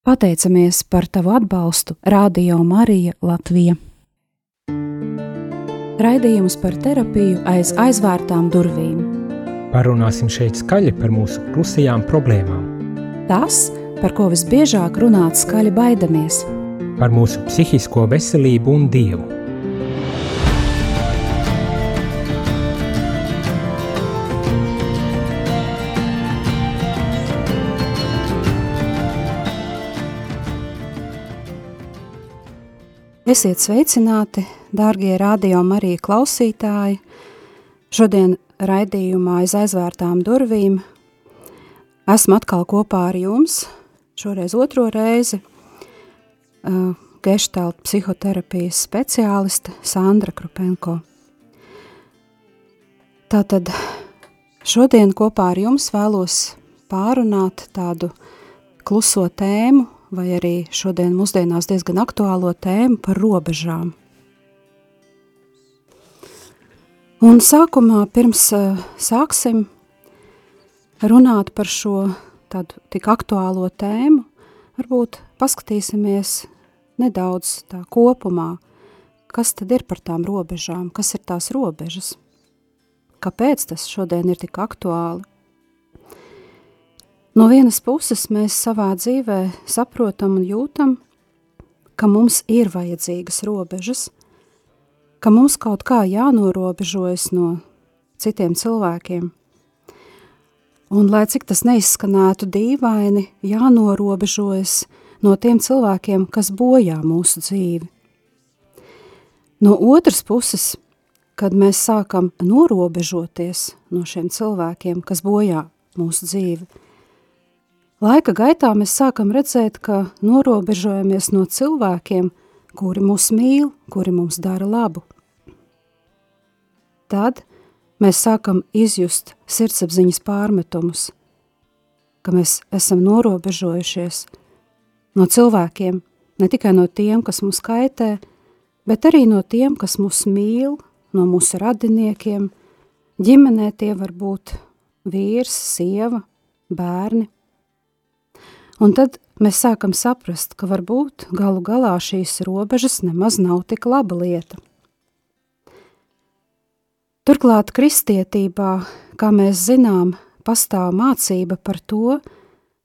Pateicamies par tavu atbalstu Radio Marija Latvija. Raidījums par terapiju aiz aizvērtām durvīm. Parunāsim šeit skaļi par mūsu klusajām problēmām. Tas, par ko visbiežāk runāt skaļi baidamies. Par mūsu psihisko veselību un Dievu. Esiet sveicināti, dārgie radio Marija klausītāji! Šodien raidījumā aiz aizvērtām durvīm esmu atkal kopā ar jums, šoreiz otro reizi, uh, geštālt psihoterapijas speciāliste Sandra Krupenko. Tātad šodien kopā ar jums vēlos pārunāt tādu kluso tēmu, vai arī šodien mūsdienās diezgan aktuālo tēmu par robežām. Un sākumā, pirms uh, sāksim runāt par šo tādu tik aktuālo tēmu, varbūt paskatīsimies nedaudz tā kopumā, kas tad ir par tām robežām, kas ir tās robežas, kāpēc tas šodien ir tik aktuāli. No vienas puses mēs savā dzīvē saprotam un jūtam, ka mums ir vajadzīgas robežas, ka mums kaut kā jānorobežojas no citiem cilvēkiem. Un, lai cik tas neizskanētu dīvaini, jānorobežojas no tiem cilvēkiem, kas bojā mūsu dzīvi. No otras puses, kad mēs sākam norobežoties no šiem cilvēkiem, kas bojā mūsu dzīvi, Laika gaitā mēs sākam redzēt, ka norobežojamies no cilvēkiem, kuri mūs mīl, kuri mums dara labu. Tad mēs sākam izjust sirdsapziņas pārmetumus, ka mēs esam norobežojušies no cilvēkiem, ne tikai no tiem, kas mums kaitē, bet arī no tiem, kas mūs mīl, no mūsu radiniekiem, ģimenē tie var būt vīrs, sieva, bērni – Un tad mēs sākam saprast, ka varbūt galu galā šīs robežas nemaz nav tik laba lieta. Turklāt kristietībā, kā mēs zinām, pastāv mācība par to,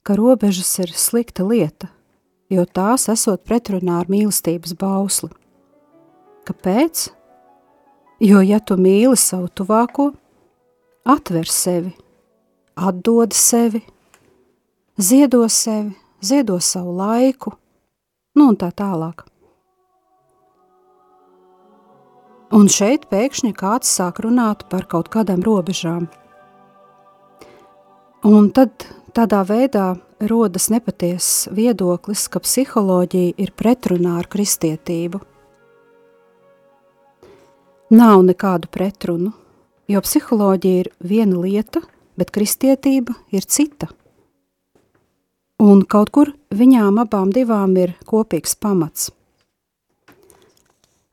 ka robežas ir slikta lieta, jo tās esot pretrunā ar mīlestības bausli. Kāpēc? Jo, ja tu mīli savu tuvāko, atver sevi, atdod sevi, ziedo sevi, ziedo savu laiku, nu un tā tālāk. Un šeit pēkšņi kāds sāk runāt par kaut kādām robežām. Un tad tādā veidā rodas nepatiess viedoklis, ka psiholoģija ir pretrunā ar kristietību. Nav nekādu pretrunu, jo psiholoģija ir viena lieta, bet kristietība ir cita. Un kaut kur viņām abām divām ir kopīgs pamats.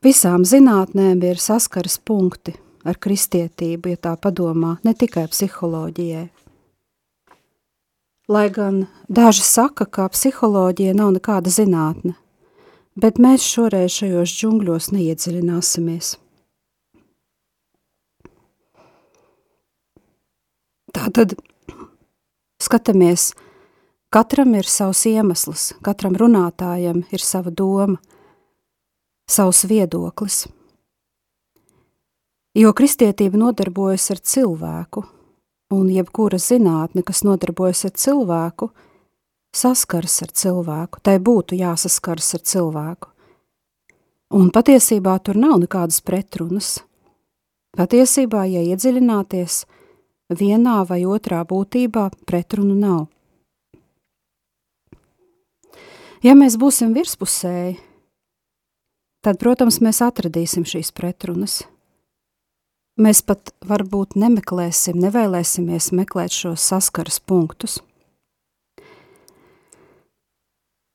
Visām zinātnēm ir saskaras punkti ar kristietību, ja tā padomā, ne tikai psiholoģijai. Lai gan daži saka, ka psiholoģija nav nekāda zinātne, bet mēs šoreiz šajos džungļos neiedziļināsimies. Tātad skatāmies, Katram ir savs iemesls, katram runātājam ir sava doma, savs viedoklis. Jo kristietība nodarbojas ar cilvēku, un jebkura zinātne, kas nodarbojas ar cilvēku, saskars ar cilvēku, tai būtu jāsaskars ar cilvēku. Un patiesībā tur nav nekādas pretrunas. Patiesībā, ja iedziļināties, vienā vai otrā būtībā pretrunu nav. Ja mēs būsim virspusēji, tad, protams, mēs atradīsim šīs pretrunas. Mēs pat varbūt nemeklēsim, nevēlēsimies meklēt šos saskaras punktus.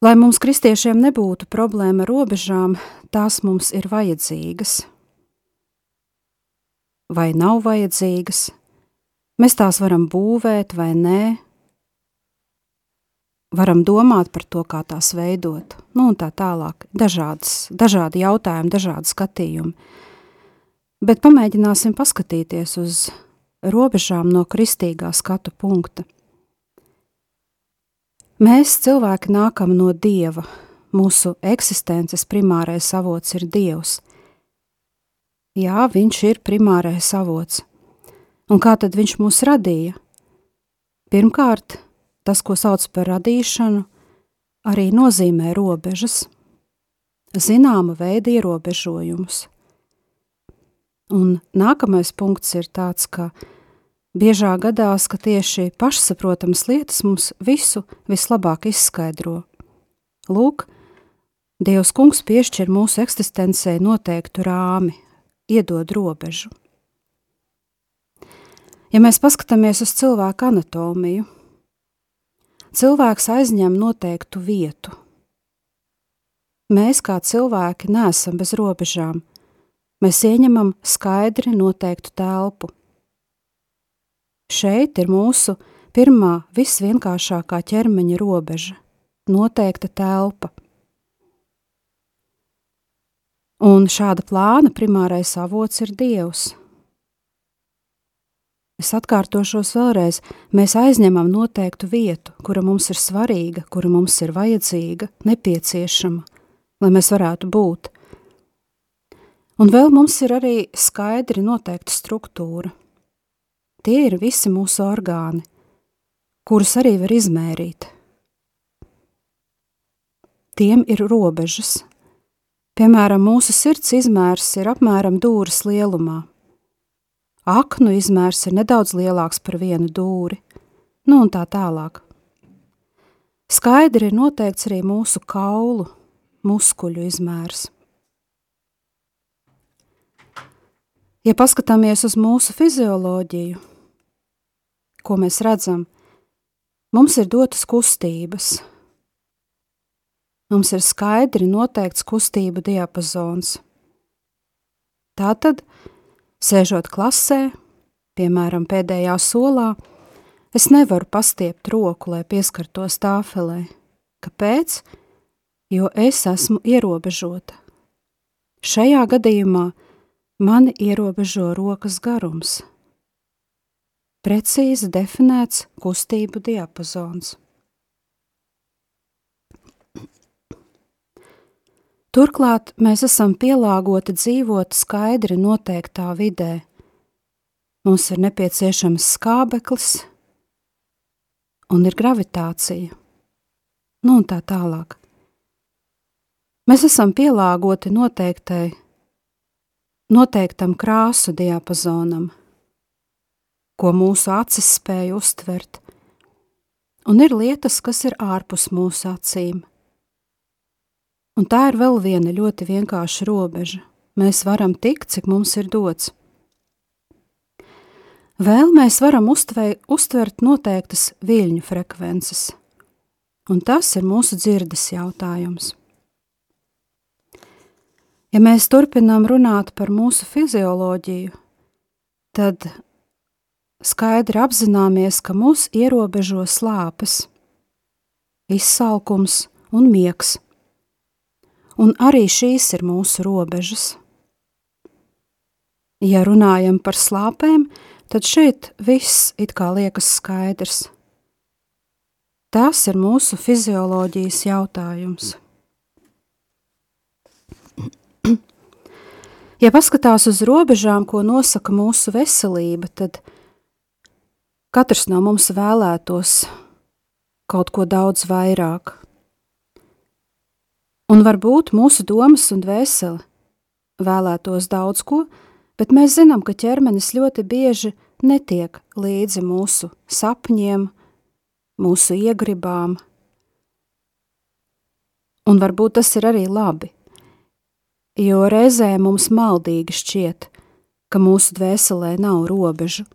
Lai mums, kristiešiem, nebūtu problēma ar robežām, tās mums ir vajadzīgas. Vai nav vajadzīgas? Mēs tās varam būvēt vai nē, varam domāt par to, kā tās veidot, nu un tā tālāk. Dažādas, dažādi jautājumi, dažādi skatījumi. Bet pamēģināsim paskatīties uz robežām no kristīgā skatu punkta. Mēs, cilvēki, nākam no Dieva. Mūsu eksistences primārais avots ir Dievs. Jā, Viņš ir primārais avots. Un kā tad Viņš mūs radīja? Pirmkārt, tas, ko sauc par radīšanu, arī nozīmē robežas, zināma veida ierobežojumus. Un nākamais punkts ir tāds, ka biežāk gadās, ka tieši pašsaprotamas lietas mums visu vislabāk izskaidro. Lūk, Dievs kungs piešķir mūsu eksistencei noteiktu rāmi, iedod robežu. Ja mēs paskatāmies uz cilvēku anatomiju, cilvēks aizņem noteiktu vietu. Mēs, kā cilvēki, neesam bez robežām. Mēs ieņemam skaidri noteiktu telpu. Šeit ir mūsu pirmā, visvienkāršākā ķermeņa robeža - noteikta telpa. Un šāda plāna primārais avots ir Dievs, Es atkārtošos vēlreiz, mēs aizņemam noteiktu vietu, kura mums ir svarīga, kura mums ir vajadzīga, nepieciešama, lai mēs varētu būt. Un vēl mums ir arī skaidri noteikta struktūra. Tie ir visi mūsu orgāni, kurus arī var izmērīt. Tiem ir robežas. Piemēram, mūsu sirds izmērs ir apmēram dūras lielumā aknu izmērs ir nedaudz lielāks par vienu dūri, nu un tā tālāk. Skaidri ir noteikts arī mūsu kaulu, muskuļu izmērs. Ja paskatāmies uz mūsu fizioloģiju, ko mēs redzam, mums ir dotas kustības. Mums ir skaidri noteikts kustību diapazons. Tātad Sēžot klasē, piemēram, pēdējā solā, es nevaru pastiept roku, lai pieskartos tāfelē. Kāpēc? Jo es esmu ierobežota. Šajā gadījumā mani ierobežo rokas garums. Precīzi definēts kustību diapazons. Turklāt mēs esam pielāgoti dzīvot skaidri noteiktā vidē. Mums ir nepieciešams skābeklis un ir gravitācija, nu un tā tālāk. Mēs esam pielāgoti noteiktai, noteiktam krāsu diapazonam, ko mūsu acis spēj uztvert, un ir lietas, kas ir ārpus mūsu acīm Un tā ir vēl viena ļoti vienkārša robeža. Mēs varam tikt, cik mums ir dots. Vēl mēs varam uztvei, uztvert noteiktas viļņu frekvences, un tas ir mūsu dzirdes jautājums. Ja mēs turpinām runāt par mūsu fizioloģiju, tad skaidri apzināmies, ka mūs ierobežo slāpes, izsalkums un miegs un arī šīs ir mūsu robežas. Ja runājam par slāpēm, tad šeit viss it kā liekas skaidrs. Tas ir mūsu fizioloģijas jautājums. Ja paskatās uz robežām, ko nosaka mūsu veselība, tad katrs no mums vēlētos kaut ko daudz vairāk. Un varbūt mūsu domas un dvēsele vēlētos daudz ko, bet mēs zinām, ka ķermenis ļoti bieži netiek līdzi mūsu sapņiem, mūsu iegribām. Un varbūt tas ir arī labi, jo reizē mums maldīgi šķiet, ka mūsu dvēselē nav robežu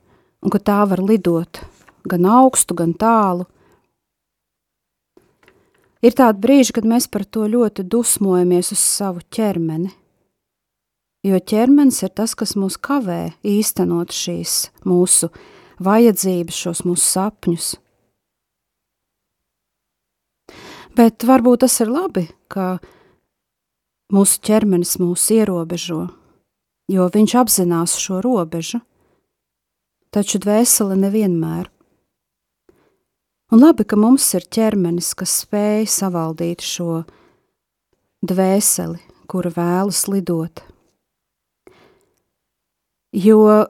un ka tā var lidot gan augstu, gan tālu, Ir tādi brīži, kad mēs par to ļoti dusmojamies uz savu ķermeni. Jo ķermenis ir tas, kas mūs kavē īstenot šīs mūsu vajadzības, šos mūsu sapņus. Bet varbūt tas ir labi, ka mūsu ķermenis mūs ierobežo, jo viņš apzinās šo robežu, taču dvēsele nevienmēr. Un labi, ka mums ir ķermenis, kas spēj savaldīt šo dvēseli, kura vēlas lidot. Jo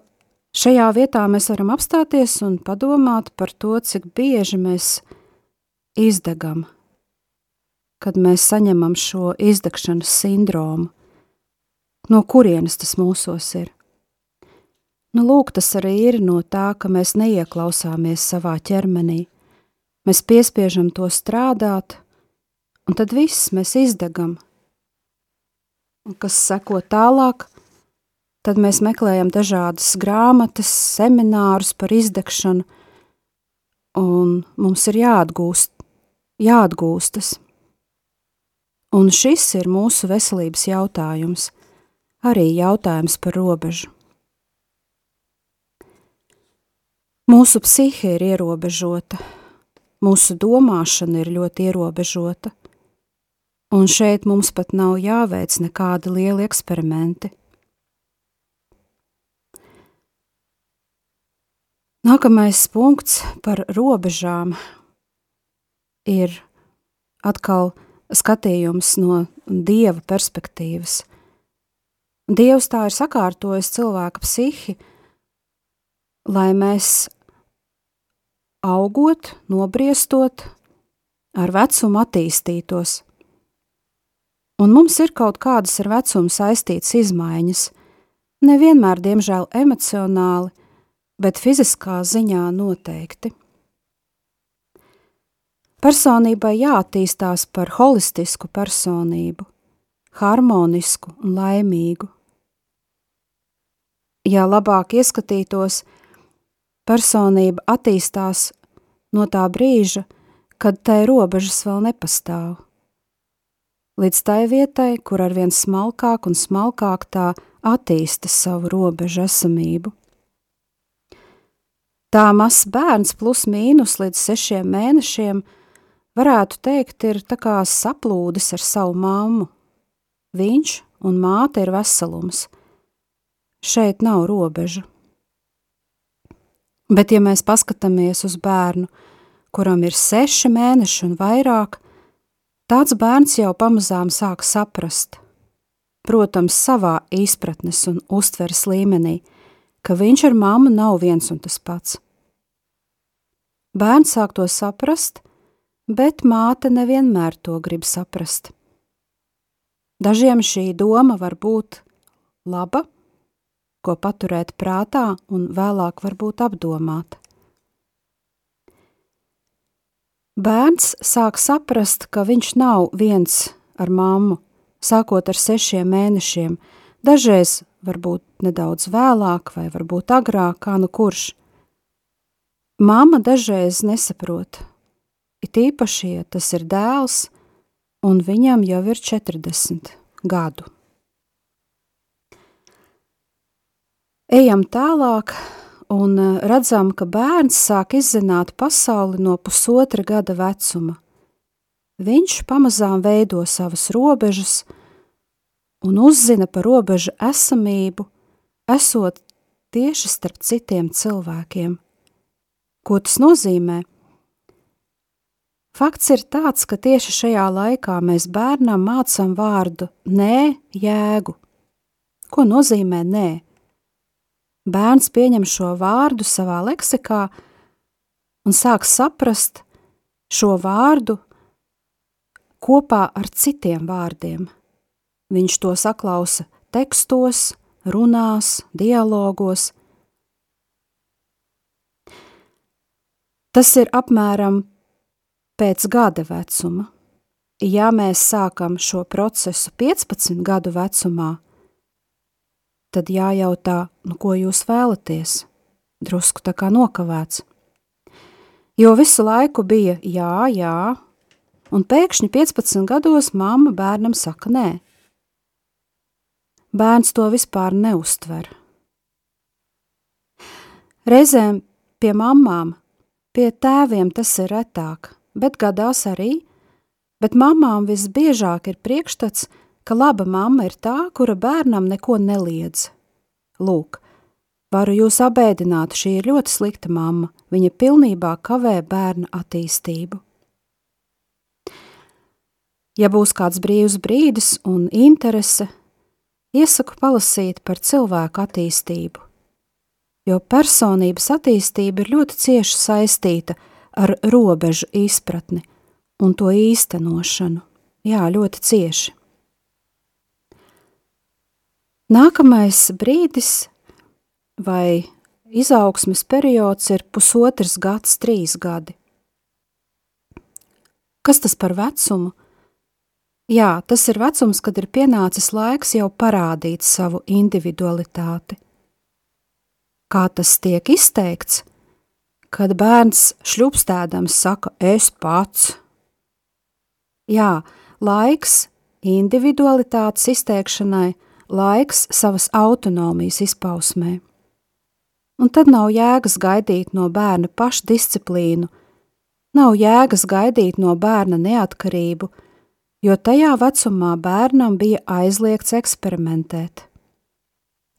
šajā vietā mēs varam apstāties un padomāt par to, cik bieži mēs izdegam, kad mēs saņemam šo izdegšanas sindromu. No kurienes tas mūsos ir? Nu, lūk, tas arī ir no tā, ka mēs neieklausāmies savā ķermenī, Mēs piespiežam to strādāt, un tad viss mēs izdegam. Un kas seko tālāk, tad mēs meklējam dažādas grāmatas, seminārus par izdegšanu, un mums ir jāatgūst, jāatgūstas. Un šis ir mūsu veselības jautājums, arī jautājums par robežu. Mūsu psihe ir ierobežota, Mūsu domāšana ir ļoti ierobežota, un šeit mums pat nav jāveic nekādi lieli eksperimenti. Nākamais punkts par robežām ir atkal skatījums no dieva perspektīvas. Dievs tā ir sakārtojis cilvēka psihi, lai mēs augot, nobriestot, ar vecumu attīstītos. Un mums ir kaut kādas ar vecumu saistītas izmaiņas, nevienmēr, diemžēl, emocionāli, bet fiziskā ziņā noteikti. Personībai jāattīstās par holistisku personību, harmonisku un laimīgu. Ja labāk ieskatītos, Personība attīstās no tā brīža, kad tai robežas vēl nepastāv. Līdz tai vietai, kur arvien smalkāk un smalkāk tā attīsta savu robežu esamību. Tā mazs bērns plus mīnus līdz sešiem mēnešiem varētu teikt ir tā kā saplūdis ar savu mammu. Viņš un māte ir veselums. Šeit nav robežu. Bet, ja mēs paskatāmies uz bērnu, kuram ir seši mēneši un vairāk, tāds bērns jau pamazām sāk saprast, protams, savā izpratnes un uztveres līmenī, ka viņš ar mammu nav viens un tas pats. Bērns sāk to saprast, bet māte nevienmēr to grib saprast. Dažiem šī doma var būt laba, ko paturēt prātā un vēlāk varbūt apdomāt. Bērns sāk saprast, ka viņš nav viens ar mammu, sākot ar sešiem mēnešiem, dažreiz varbūt nedaudz vēlāk vai varbūt agrāk, kā nu kurš. Māma dažreiz nesaprot, it īpaši, ja tas ir dēls, un viņam jau ir 40 gadu. Ejam tālāk un eh, redzam, ka bērns sāk izzināt pasauli no pusotra gada vecuma. Viņš pamazām veido savas robežas un uzzina par robežu esamību, esot tieši starp citiem cilvēkiem. Ko tas nozīmē? Fakts ir tāds, ka tieši šajā laikā mēs bērnam mācām vārdu nē, jēgu. Ko nozīmē nē? Bērns pieņem šo vārdu savā leksikā un sāk saprast šo vārdu kopā ar citiem vārdiem. Viņš to saklausa tekstos, runās, dialogos. Tas ir apmēram pēc gada vecuma. Ja mēs sākam šo procesu 15 gadu vecumā, tad jājautā, nu, ko jūs vēlaties? Drusku tā kā nokavēts. Jo visu laiku bija jā, jā, un pēkšņi 15 gados mamma bērnam saka nē. Bērns to vispār neustver. Reizēm pie mamām, pie tēviem tas ir retāk, bet gadās arī bet mamām visbiežāk ir priekšstats, ka laba mamma ir tā, kura bērnam neko neliedz. Lūk, varu jūs abēdināt, šī ir ļoti slikta mamma, viņa pilnībā kavē bērna attīstību. Ja būs kāds brīvs brīdis un interese, iesaku palasīt par cilvēku attīstību, jo personības attīstība ir ļoti cieši saistīta ar robežu izpratni un to īstenošanu. Jā, ļoti cieši. Nākamais brīdis vai izaugsmes periods ir pusotrs gads, trīs gadi. Kas tas par vecumu? Jā, tas ir vecums, kad ir pienācis laiks jau parādīt savu individualitāti. Kā tas tiek izteikts? Kad bērns šļupstēdams saka, es pats. Jā, laiks individualitātes izteikšanai, laiks savas autonomijas izpausmē. Un tad nav jēgas gaidīt no bērna pašdisciplīnu, nav jēgas gaidīt no bērna neatkarību, jo tajā vecumā bērnam bija aizliegts eksperimentēt.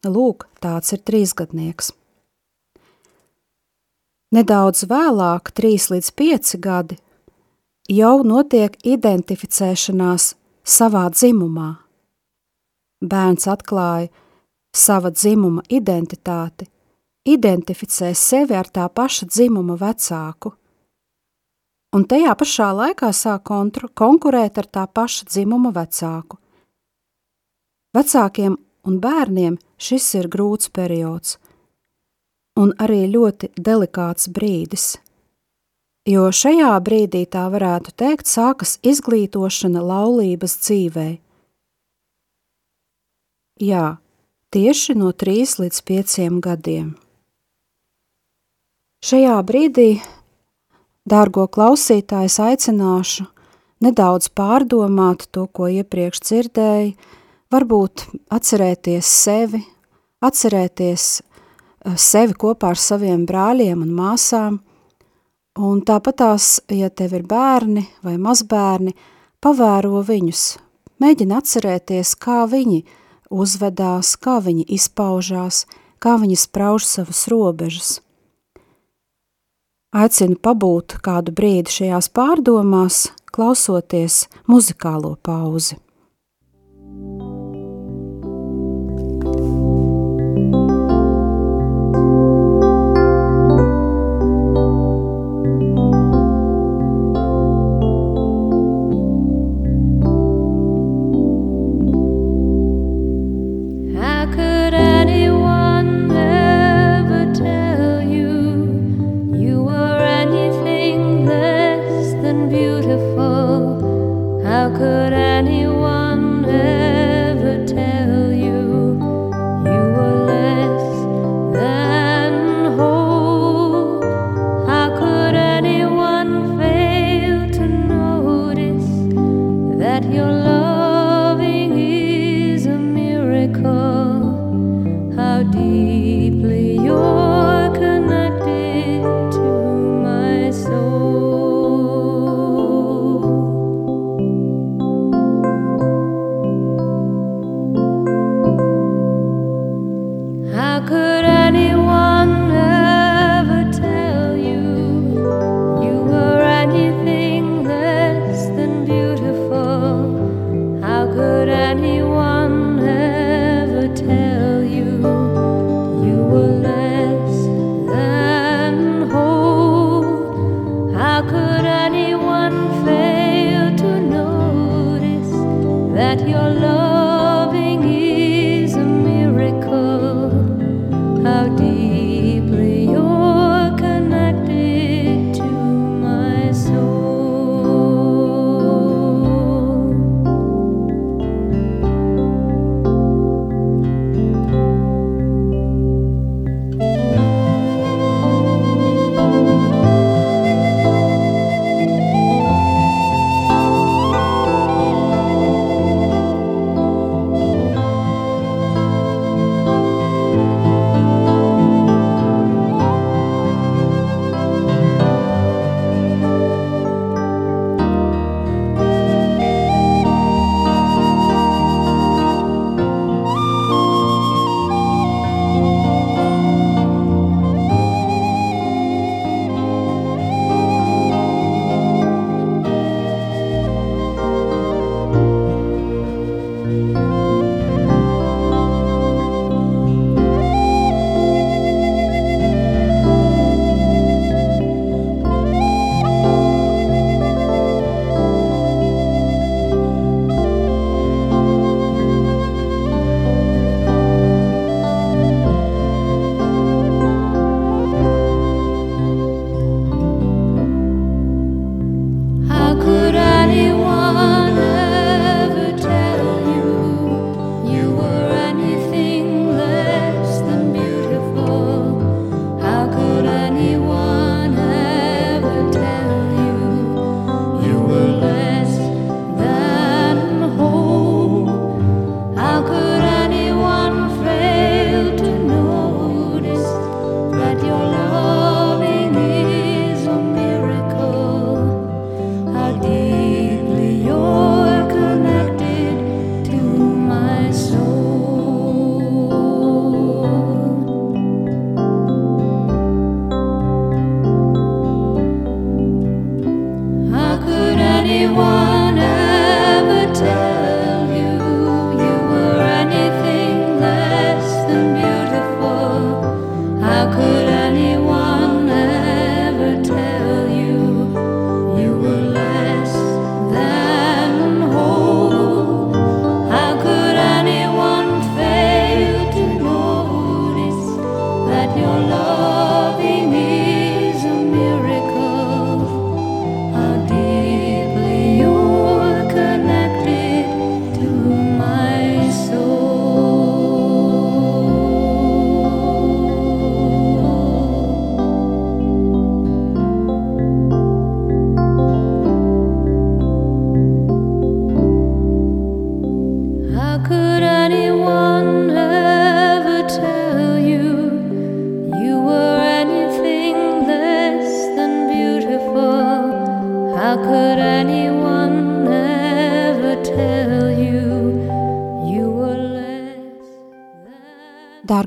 Lūk, tāds ir trīsgadnieks. Nedaudz vēlāk, trīs līdz pieci gadi, jau notiek identificēšanās savā dzimumā. Bērns atklāja sava dzimuma identitāti, identificē sevi ar tā paša dzimuma vecāku un tajā pašā laikā sāk konkurēt ar tā paša dzimuma vecāku. Vecākiem un bērniem šis ir grūts periods, un arī ļoti delikāts brīdis, jo šajā brīdī tā varētu teikt, sākas izglītošana laulības dzīvē. Jā, tieši no 3 līdz 5 gadiem. Šajā brīdī Dārgo klausītājs aicināšu nedaudz pārdomāt to, ko iepriekš dzirdēji, varbūt atcerēties sevi, atcerēties eh, sevi kopā ar saviem brāļiem un māsām, un tāpatās, ja tev ir bērni vai mazbērni, pavēro viņus, mēģini atcerēties, kā viņi uzvedās, kā viņi izpaužās, kā viņi sprauž savas robežas. Aicinu pabūt kādu brīdi šajās pārdomās, klausoties muzikālo pauzi. your love.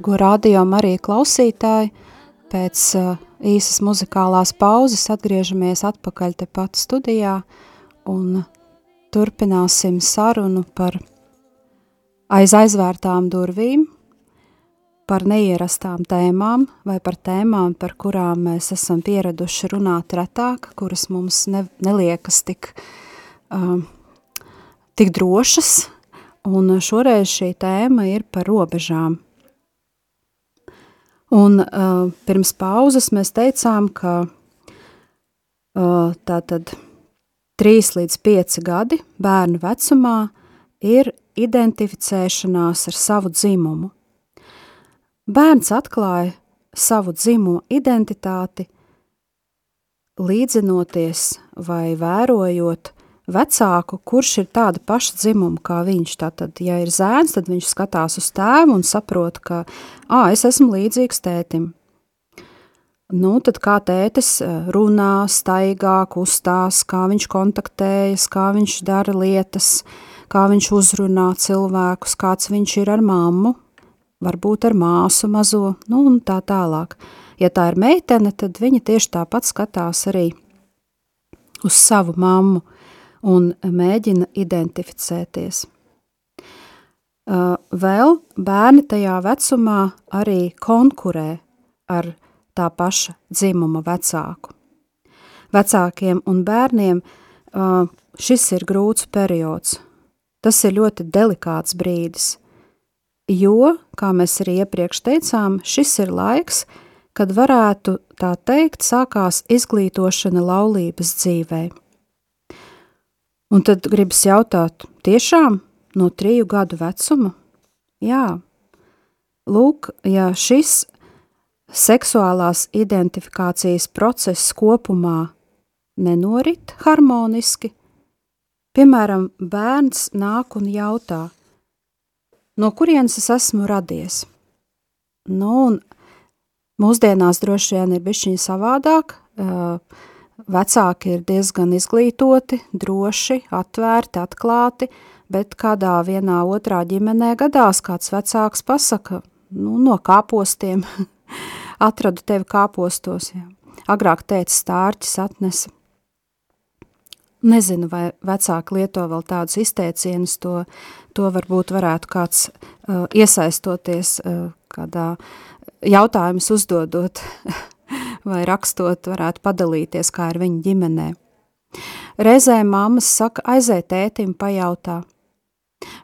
Dārgo radio arī klausītāji, pēc uh, īsas muzikālās pauzes atgriežamies atpakaļ tepat studijā un turpināsim sarunu par aiz aizvērtām durvīm, par neierastām tēmām vai par tēmām, par kurām mēs esam pieraduši runāt retāk, kuras mums ne, neliekas tik, uh, tik drošas, un šoreiz šī tēma ir par robežām. Un uh, pirms pauzes mēs teicām, ka uh, tātad 3 līdz 5 gadi bērnu vecumā ir identificēšanās ar savu dzimumu. Bērns atklāja savu dzimumu identitāti, līdzinoties vai vērojot vecāku, kurš ir tāda paša dzimuma kā viņš. Tātad, ja ir zēns, tad viņš skatās uz tēvu un saprot, ka, ā, es esmu līdzīgs tētim. Nu, tad kā tētis runā, staigā, kustās, kā viņš kontaktējas, kā viņš dara lietas, kā viņš uzrunā cilvēkus, kāds viņš ir ar mammu, varbūt ar māsu mazo, nu un tā tālāk. Ja tā ir meitene, tad viņa tieši tāpat skatās arī uz savu mammu un mēģina identificēties. Vēl bērni tajā vecumā arī konkurē ar tā paša dzimuma vecāku. Vecākiem un bērniem šis ir grūts periods. Tas ir ļoti delikāts brīdis, jo, kā mēs arī iepriekš teicām, šis ir laiks, kad varētu tā teikt sākās izglītošana laulības dzīvēm. Un tad gribas jautāt, tiešām no triju gadu vecuma? Jā, lūk, ja šis seksuālās identifikācijas process kopumā nenorit harmoniski, piemēram, bērns nāk un jautā, no kurienes es esmu radies? Nu, un mūsdienās droši vien ir bišķiņa savādāk, uh, Vecāki ir diezgan izglītoti, droši, atvērti, atklāti, bet kādā vienā otrā ģimenē gadās kāds vecāks pasaka, nu, no kāpostiem, atradu tevi kāpostos, jā. Agrāk teica stārķis atnesa. Nezinu, vai vecāki lieto vēl tādus izteicienus, to, to varbūt varētu kāds uh, iesaistoties uh, kādā jautājumus uzdodot vai rakstot, varētu padalīties, kā ir viņa ģimenē. Reizē mammas saka, aiziet tētim pajautā,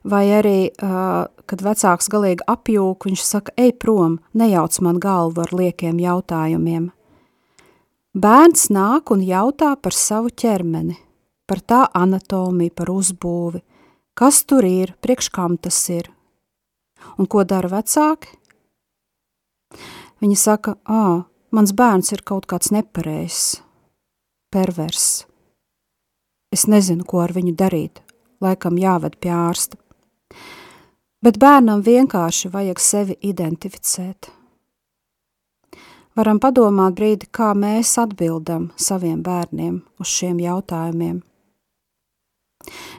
vai arī, kad vecāks galīgi apjūk, viņš saka, ej prom, nejauc man galvu ar liekiem jautājumiem. Bērns nāk un jautā par savu ķermeni, par tā anatomiju, par uzbūvi, kas tur ir, priekš kam tas ir. Un ko dara vecāki? Viņi saka, ā, Mans bērns ir kaut kāds nepareizs, pervers. Es nezinu, ko ar viņu darīt, laikam jāved pie ārsta. Bet bērnam vienkārši vajag sevi identificēt. Varam padomāt brīdi, kā mēs atbildam saviem bērniem uz šiem jautājumiem.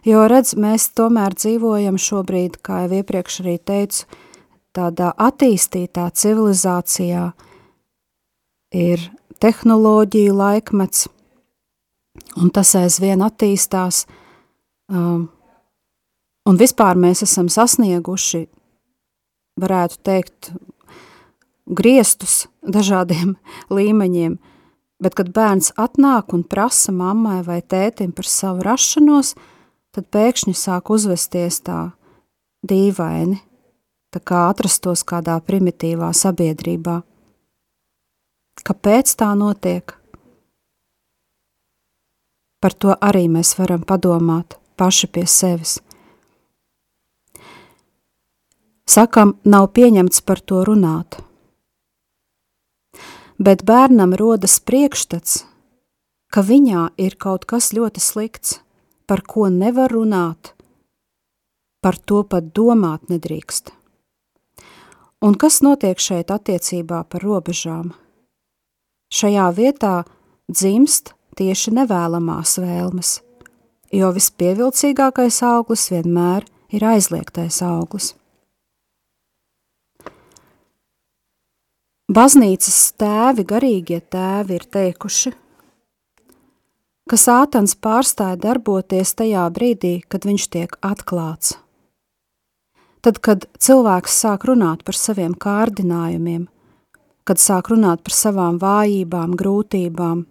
Jo, redz, mēs tomēr dzīvojam šobrīd, kā jau iepriekš arī teicu, tādā attīstītā civilizācijā, ir tehnoloģija laikmets, un tas aizvien attīstās, um, un vispār mēs esam sasnieguši, varētu teikt, griestus dažādiem līmeņiem, bet kad bērns atnāk un prasa mammai vai tētim par savu rašanos, tad pēkšņi sāk uzvesties tā dīvaini, tā kā atrastos kādā primitīvā sabiedrībā. Kāpēc tā notiek? Par to arī mēs varam padomāt paši pie sevis. Sakam, nav pieņemts par to runāt. Bet bērnam rodas priekšstats, ka viņā ir kaut kas ļoti slikts, par ko nevar runāt, par to pat domāt nedrīkst. Un kas notiek šeit attiecībā par robežām? Šajā vietā dzimst tieši nevēlamās vēlmes, jo vispievilcīgākais auglis vienmēr ir aizliegtais auglis. Baznīcas tēvi, garīgie tēvi ir teikuši, ka sātans pārstāja darboties tajā brīdī, kad viņš tiek atklāts. Tad, kad cilvēks sāk runāt par saviem kārdinājumiem, kad sāk runāt par savām vājībām, grūtībām,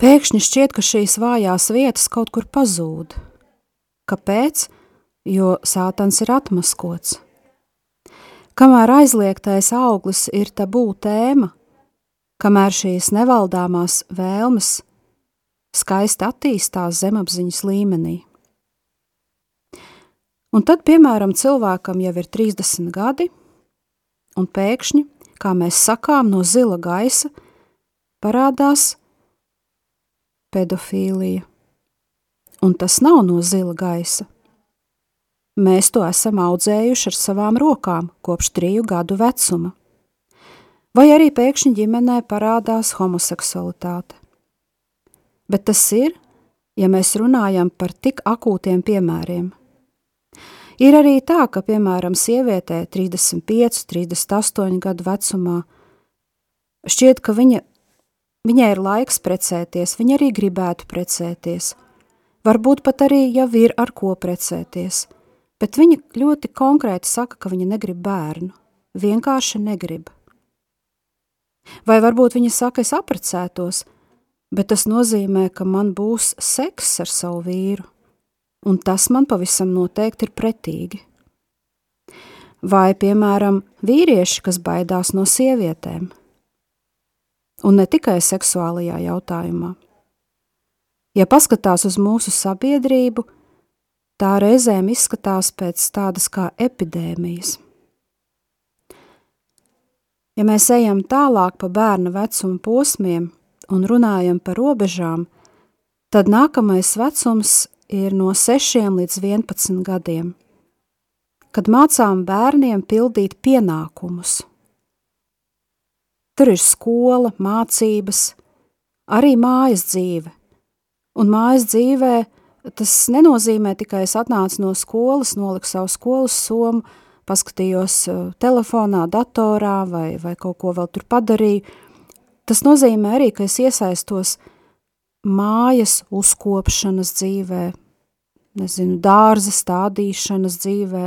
pēkšņi šķiet, ka šīs vājās vietas kaut kur pazūd. Kāpēc? Jo sātans ir atmaskots. Kamēr aizliegtais auglis ir tabū tēma, kamēr šīs nevaldāmās vēlmes skaisti attīstās zemapziņas līmenī. Un tad, piemēram, cilvēkam jau ir 30 gadi, un pēkšņi, kā mēs sakām, no zila gaisa parādās pedofīlija. Un tas nav no zila gaisa. Mēs to esam audzējuši ar savām rokām kopš triju gadu vecuma. Vai arī pēkšņi ģimenē parādās homoseksualitāte. Bet tas ir, ja mēs runājam par tik akūtiem piemēriem. Ir arī tā, ka, piemēram, sievietē 35, 38 gadu vecumā šķiet, ka viņa, viņai ir laiks precēties, viņa arī gribētu precēties. Varbūt pat arī jau ir ar ko precēties – bet viņa ļoti konkrēti saka, ka viņa negrib bērnu, vienkārši negrib. Vai varbūt viņa saka, es apprecētos, bet tas nozīmē, ka man būs seks ar savu vīru, un tas man pavisam noteikti ir pretīgi. Vai, piemēram, vīrieši, kas baidās no sievietēm, un ne tikai seksuālajā jautājumā. Ja paskatās uz mūsu sabiedrību, tā reizēm izskatās pēc tādas kā epidēmijas. Ja mēs ejam tālāk pa bērna vecuma posmiem un runājam par robežām, tad nākamais vecums ir no 6 līdz 11 gadiem, kad mācām bērniem pildīt pienākumus. Tur ir skola, mācības, arī mājas dzīve, un mājas dzīvē Tas nenozīmē tikai es atnācu no skolas, noliku savu skolas somu, paskatījos uh, telefonā, datorā vai, vai kaut ko vēl tur padarīju. Tas nozīmē arī, ka es iesaistos mājas uzkopšanas dzīvē, nezinu, dārza stādīšanas dzīvē,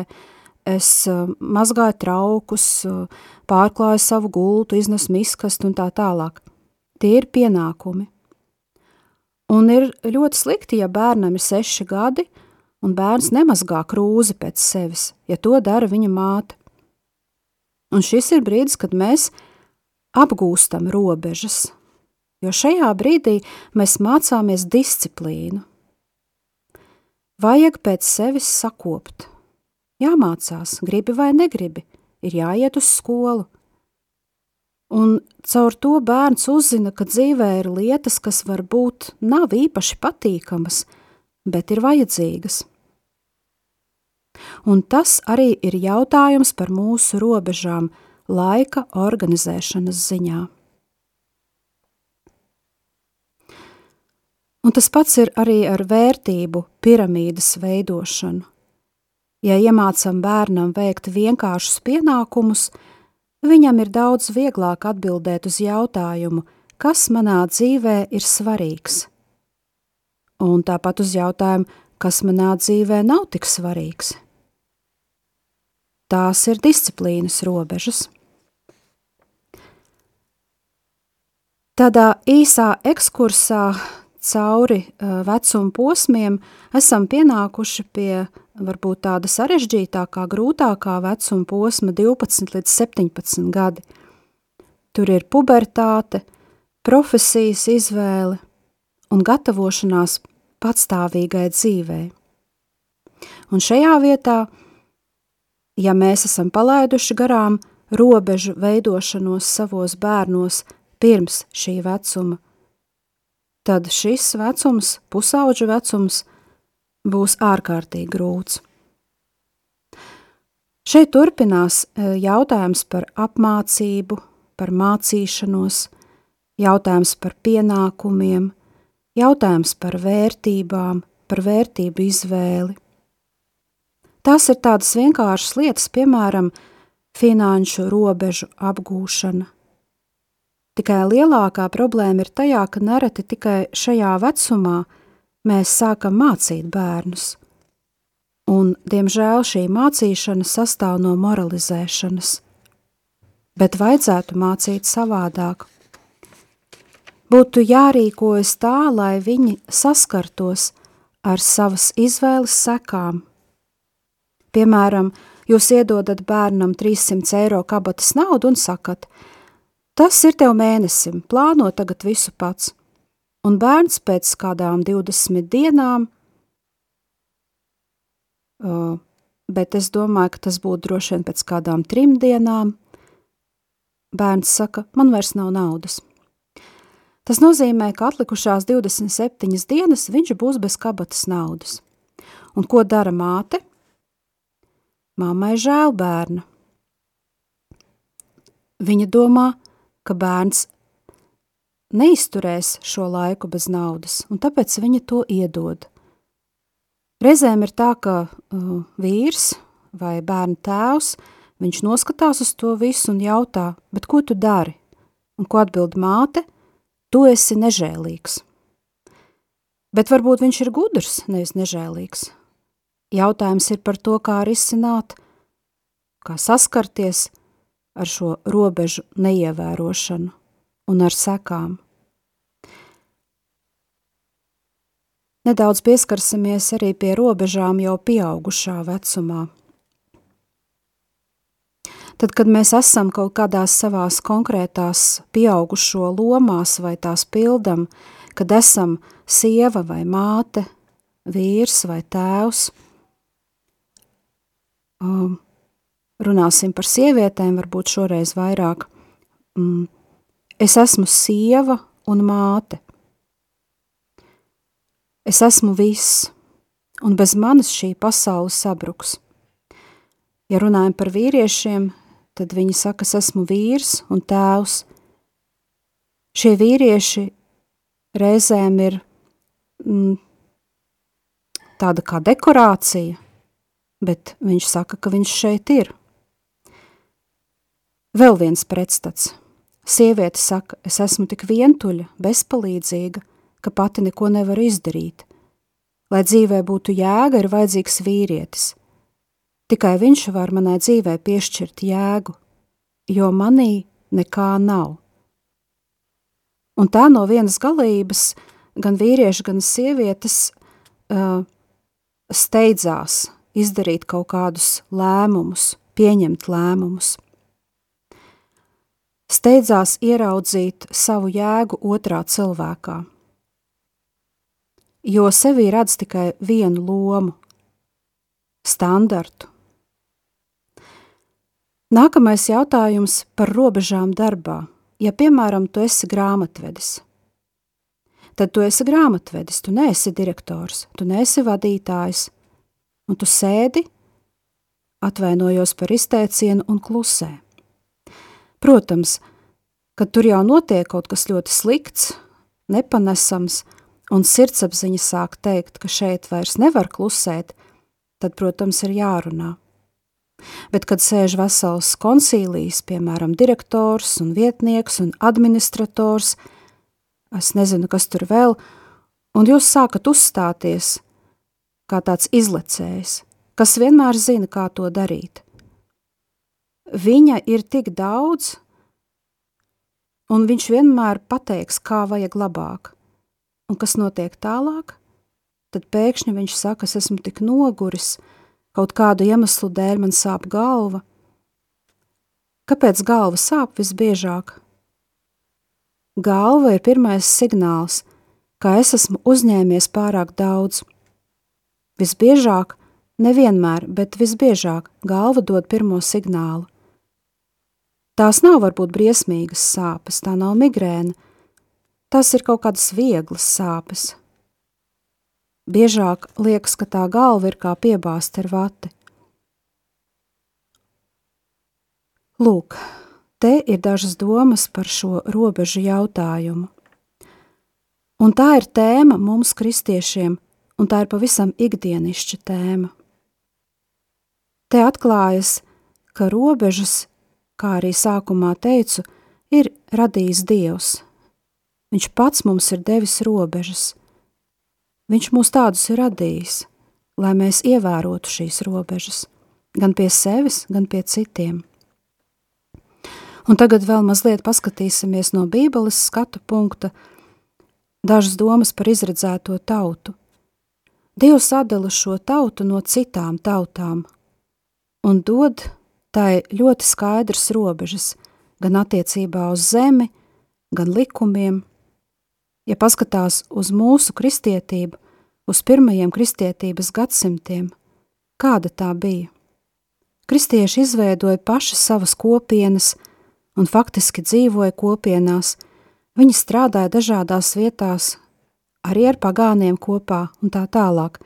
es uh, mazgāju traukus, uh, pārklāju savu gultu, iznesu miskastu un tā tālāk. Tie ir pienākumi. Un ir ļoti slikti, ja bērnam ir seši gadi, un bērns nemazgā krūzi pēc sevis, ja to dara viņa māte. Un šis ir brīdis, kad mēs apgūstam robežas, jo šajā brīdī mēs mācāmies disciplīnu. Vajag pēc sevis sakopt. Jāmācās, gribi vai negribi, ir jāiet uz skolu, Un caur to bērns uzzina, ka dzīvē ir lietas, kas varbūt nav īpaši patīkamas, bet ir vajadzīgas. Un tas arī ir jautājums par mūsu robežām laika organizēšanas ziņā. Un tas pats ir arī ar vērtību piramīdas veidošanu. Ja iemācām bērnam veikt vienkāršus pienākumus, Viņam ir daudz vieglāk atbildēt uz jautājumu, kas manā dzīvē ir svarīgs. Un tāpat uz jautājumu, kas manā dzīvē nav tik svarīgs. Tās ir disciplīnas robežas. Tādā īsā ekskursā cauri uh, vecuma posmiem esam pienākuši pie varbūt tāda sarežģītākā, grūtākā vecuma posma 12 līdz 17 gadi. Tur ir pubertāte, profesijas izvēle un gatavošanās patstāvīgai dzīvei. Un šajā vietā, ja mēs esam palaiduši garām robežu veidošanos savos bērnos pirms šī vecuma, tad šis vecums, pusauģu vecums, būs ārkārtīgi grūts. Šeit turpinās e, jautājums par apmācību, par mācīšanos, jautājums par pienākumiem, jautājums par vērtībām, par vērtību izvēli. Tās ir tādas vienkāršas lietas, piemēram, finanšu robežu apgūšana. Tikai lielākā problēma ir tajā, ka nereti tikai šajā vecumā mēs sākam mācīt bērnus. Un, diemžēl, šī mācīšana sastāv no moralizēšanas, bet vajadzētu mācīt savādāk. Būtu jārīkojas tā, lai viņi saskartos ar savas izvēles sekām. Piemēram, jūs iedodat bērnam 300 eiro kabatas naudu un sakat, tas ir tev mēnesim, plāno tagad visu pats. Un bērns pēc kādām 20 dienām, uh, bet es domāju, ka tas būtu droši vien pēc kādām trim dienām, bērns saka, man vairs nav naudas. Tas nozīmē, ka atlikušās 27 dienas viņš būs bez kabatas naudas. Un ko dara māte? Māmai žēl bērna. Viņa domā, ka bērns neizturēs šo laiku bez naudas, un tāpēc viņa to iedod. Reizēm ir tā, ka uh, vīrs vai bērna tēvs, viņš noskatās uz to visu un jautā, bet ko tu dari? Un ko atbild māte? tu esi nežēlīgs. Bet varbūt viņš ir gudrs, nevis nežēlīgs. Jautājums ir par to, kā risināt, kā saskarties ar šo robežu neievērošanu un ar sekām. Nedaudz pieskarsimies arī pie robežām jau pieaugušā vecumā. Tad, kad mēs esam kaut kādās savās konkrētās pieaugušo lomās vai tās pildam, kad esam sieva vai māte, vīrs vai tēvs, um, runāsim par sievietēm, varbūt šoreiz vairāk. Mm, es esmu sieva un māte. Es esmu viss, un bez manis šī pasaule sabruks. Ja runājam par vīriešiem, tad viņi saka, es esmu vīrs un tēvs. Šie vīrieši reizēm ir mm, tāda kā dekorācija, bet viņš saka, ka viņš šeit ir. Vēl viens pretstats. Sieviete saka, es esmu tik vientuļa, bezpalīdzīga, ka pati neko nevaru izdarīt. Lai dzīvē būtu jēga, ir vajadzīgs vīrietis – Tikai viņš var manai dzīvē piešķirt jēgu, jo manī nekā nav. Un tā no vienas galības gan vīrieši, gan sievietes uh, steidzās izdarīt kaut kādus lēmumus, pieņemt lēmumus. Steidzās ieraudzīt savu jēgu otrā cilvēkā, jo sevī redz tikai vienu lomu, standartu, Nākamais jautājums par robežām darbā. Ja, piemēram, tu esi grāmatvedis, tad tu esi grāmatvedis, tu neesi direktors, tu neesi vadītājs, un tu sēdi, atvainojos par izteicienu un klusē. Protams, kad tur jau notiek kaut kas ļoti slikts, nepanesams, un sirdsapziņa sāk teikt, ka šeit vairs nevar klusēt, tad, protams, ir jārunā. Bet, kad sēž vesels konsīlijs, piemēram, direktors un vietnieks un administrators, es nezinu, kas tur vēl, un jūs sākat uzstāties kā tāds izlecējs, kas vienmēr zina, kā to darīt. Viņa ir tik daudz, un viņš vienmēr pateiks, kā vajag labāk. Un kas notiek tālāk? Tad pēkšņi viņš saka, es esmu tik noguris, Kaut kādu iemeslu dēļ man sāp galva. Kāpēc galva sāp visbiežāk? Galva ir pirmais signāls, ka es esmu uzņēmies pārāk daudz. Visbiežāk, nevienmēr, bet visbiežāk galva dod pirmo signālu. Tās nav varbūt briesmīgas sāpes, tā nav migrēna, tas ir kaut kādas vieglas sāpes, Biežāk liekas, ka tā galva ir kā piebāzta ar vati. Lūk, te ir dažas domas par šo robežu jautājumu. Un tā ir tēma mums, kristiešiem, un tā ir pavisam ikdienišķa tēma. Te atklājas, ka robežas kā arī sākumā teicu, ir radījis Dievs. Viņš pats mums ir devis robežas. Viņš mūs tādus ir radījis, lai mēs ievērotu šīs robežas, gan pie sevis, gan pie citiem. Un tagad vēl mazliet paskatīsimies no Bībeles skatu punkta, dažas domas par izredzēto tautu. Dievs atdala šo tautu no citām tautām un dod tai ļoti skaidrs robežas, gan attiecībā uz zemi, gan likumiem. Ja paskatās uz mūsu kristietību, uz pirmajiem kristietības gadsimtiem, kāda tā bija? Kristieši izveidoja paši savas kopienas un faktiski dzīvoja kopienās, viņi strādāja dažādās vietās, arī ar pagāniem kopā un tā tālāk,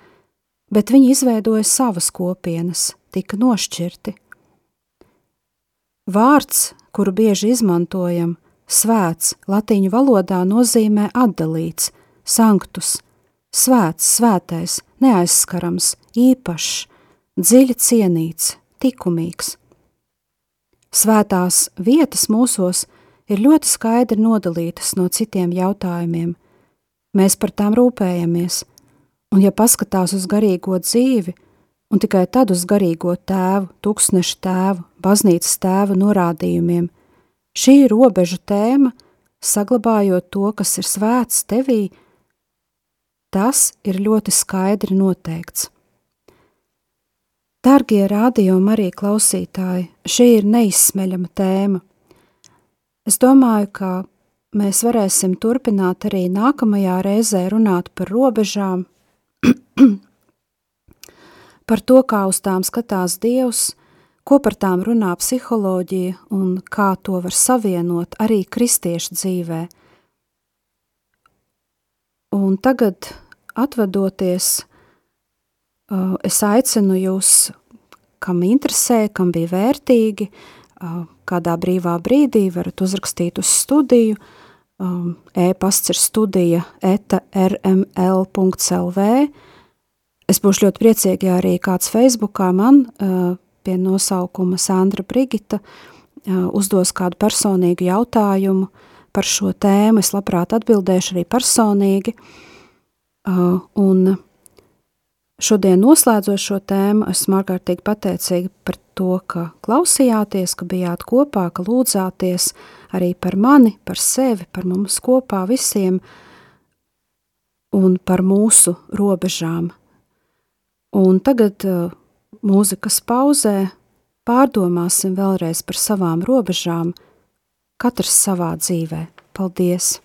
bet viņi izveidoja savas kopienas, tika nošķirti. Vārds, kuru bieži izmantojam, svēts, latīņu valodā nozīmē atdalīts, sanktus, svēts, svētais, neaizskarams, īpašs, dziļi cienīts, likumīgs. Svētās vietas mūsos ir ļoti skaidri nodalītas no citiem jautājumiem – Mēs par tām rūpējamies, un ja paskatās uz garīgo dzīvi, un tikai tad uz garīgo tēvu, tūkstneša tēvu, baznīcas tēva norādījumiem, šī robežu tēma, saglabājot to, kas ir svēts tevī, tas ir ļoti skaidri noteikts. Dargie rādījumi arī klausītāji, šī ir neizsmeļama tēma. Es domāju, ka mēs varēsim turpināt arī nākamajā reizē runāt par robežām, par to, kā uz tām skatās Dievs, ko par tām runā psiholoģija un kā to var savienot arī kristiešu dzīvē. Un tagad, atvadoties, es aicinu jūs, kam interesē, kam bija vērtīgi, kādā brīvā brīdī varat uzrakstīt uz studiju, um, e-pasts ir studija eta rml.lv. Es būšu ļoti priecīgi, ja arī kāds Facebookā man pie nosaukuma Sandra Brigita uzdos kādu personīgu jautājumu par šo tēmu. Es labprāt atbildēšu arī personīgi. Un Šodien noslēdzot šo tēmu, esmu ārkārtīgi pateicīga par to, ka klausījāties, ka bijāt kopā, ka lūdzāties arī par mani, par sevi, par mums kopā visiem un par mūsu robežām. Un tagad uh, mūzikas pauzē pārdomāsim vēlreiz par savām robežām, katrs savā dzīvē. Paldies!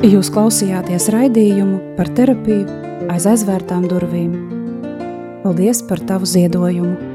Jūs klausījāties raidījumu par terapiju aiz aizvērtām durvīm. Paldies par tavu ziedojumu!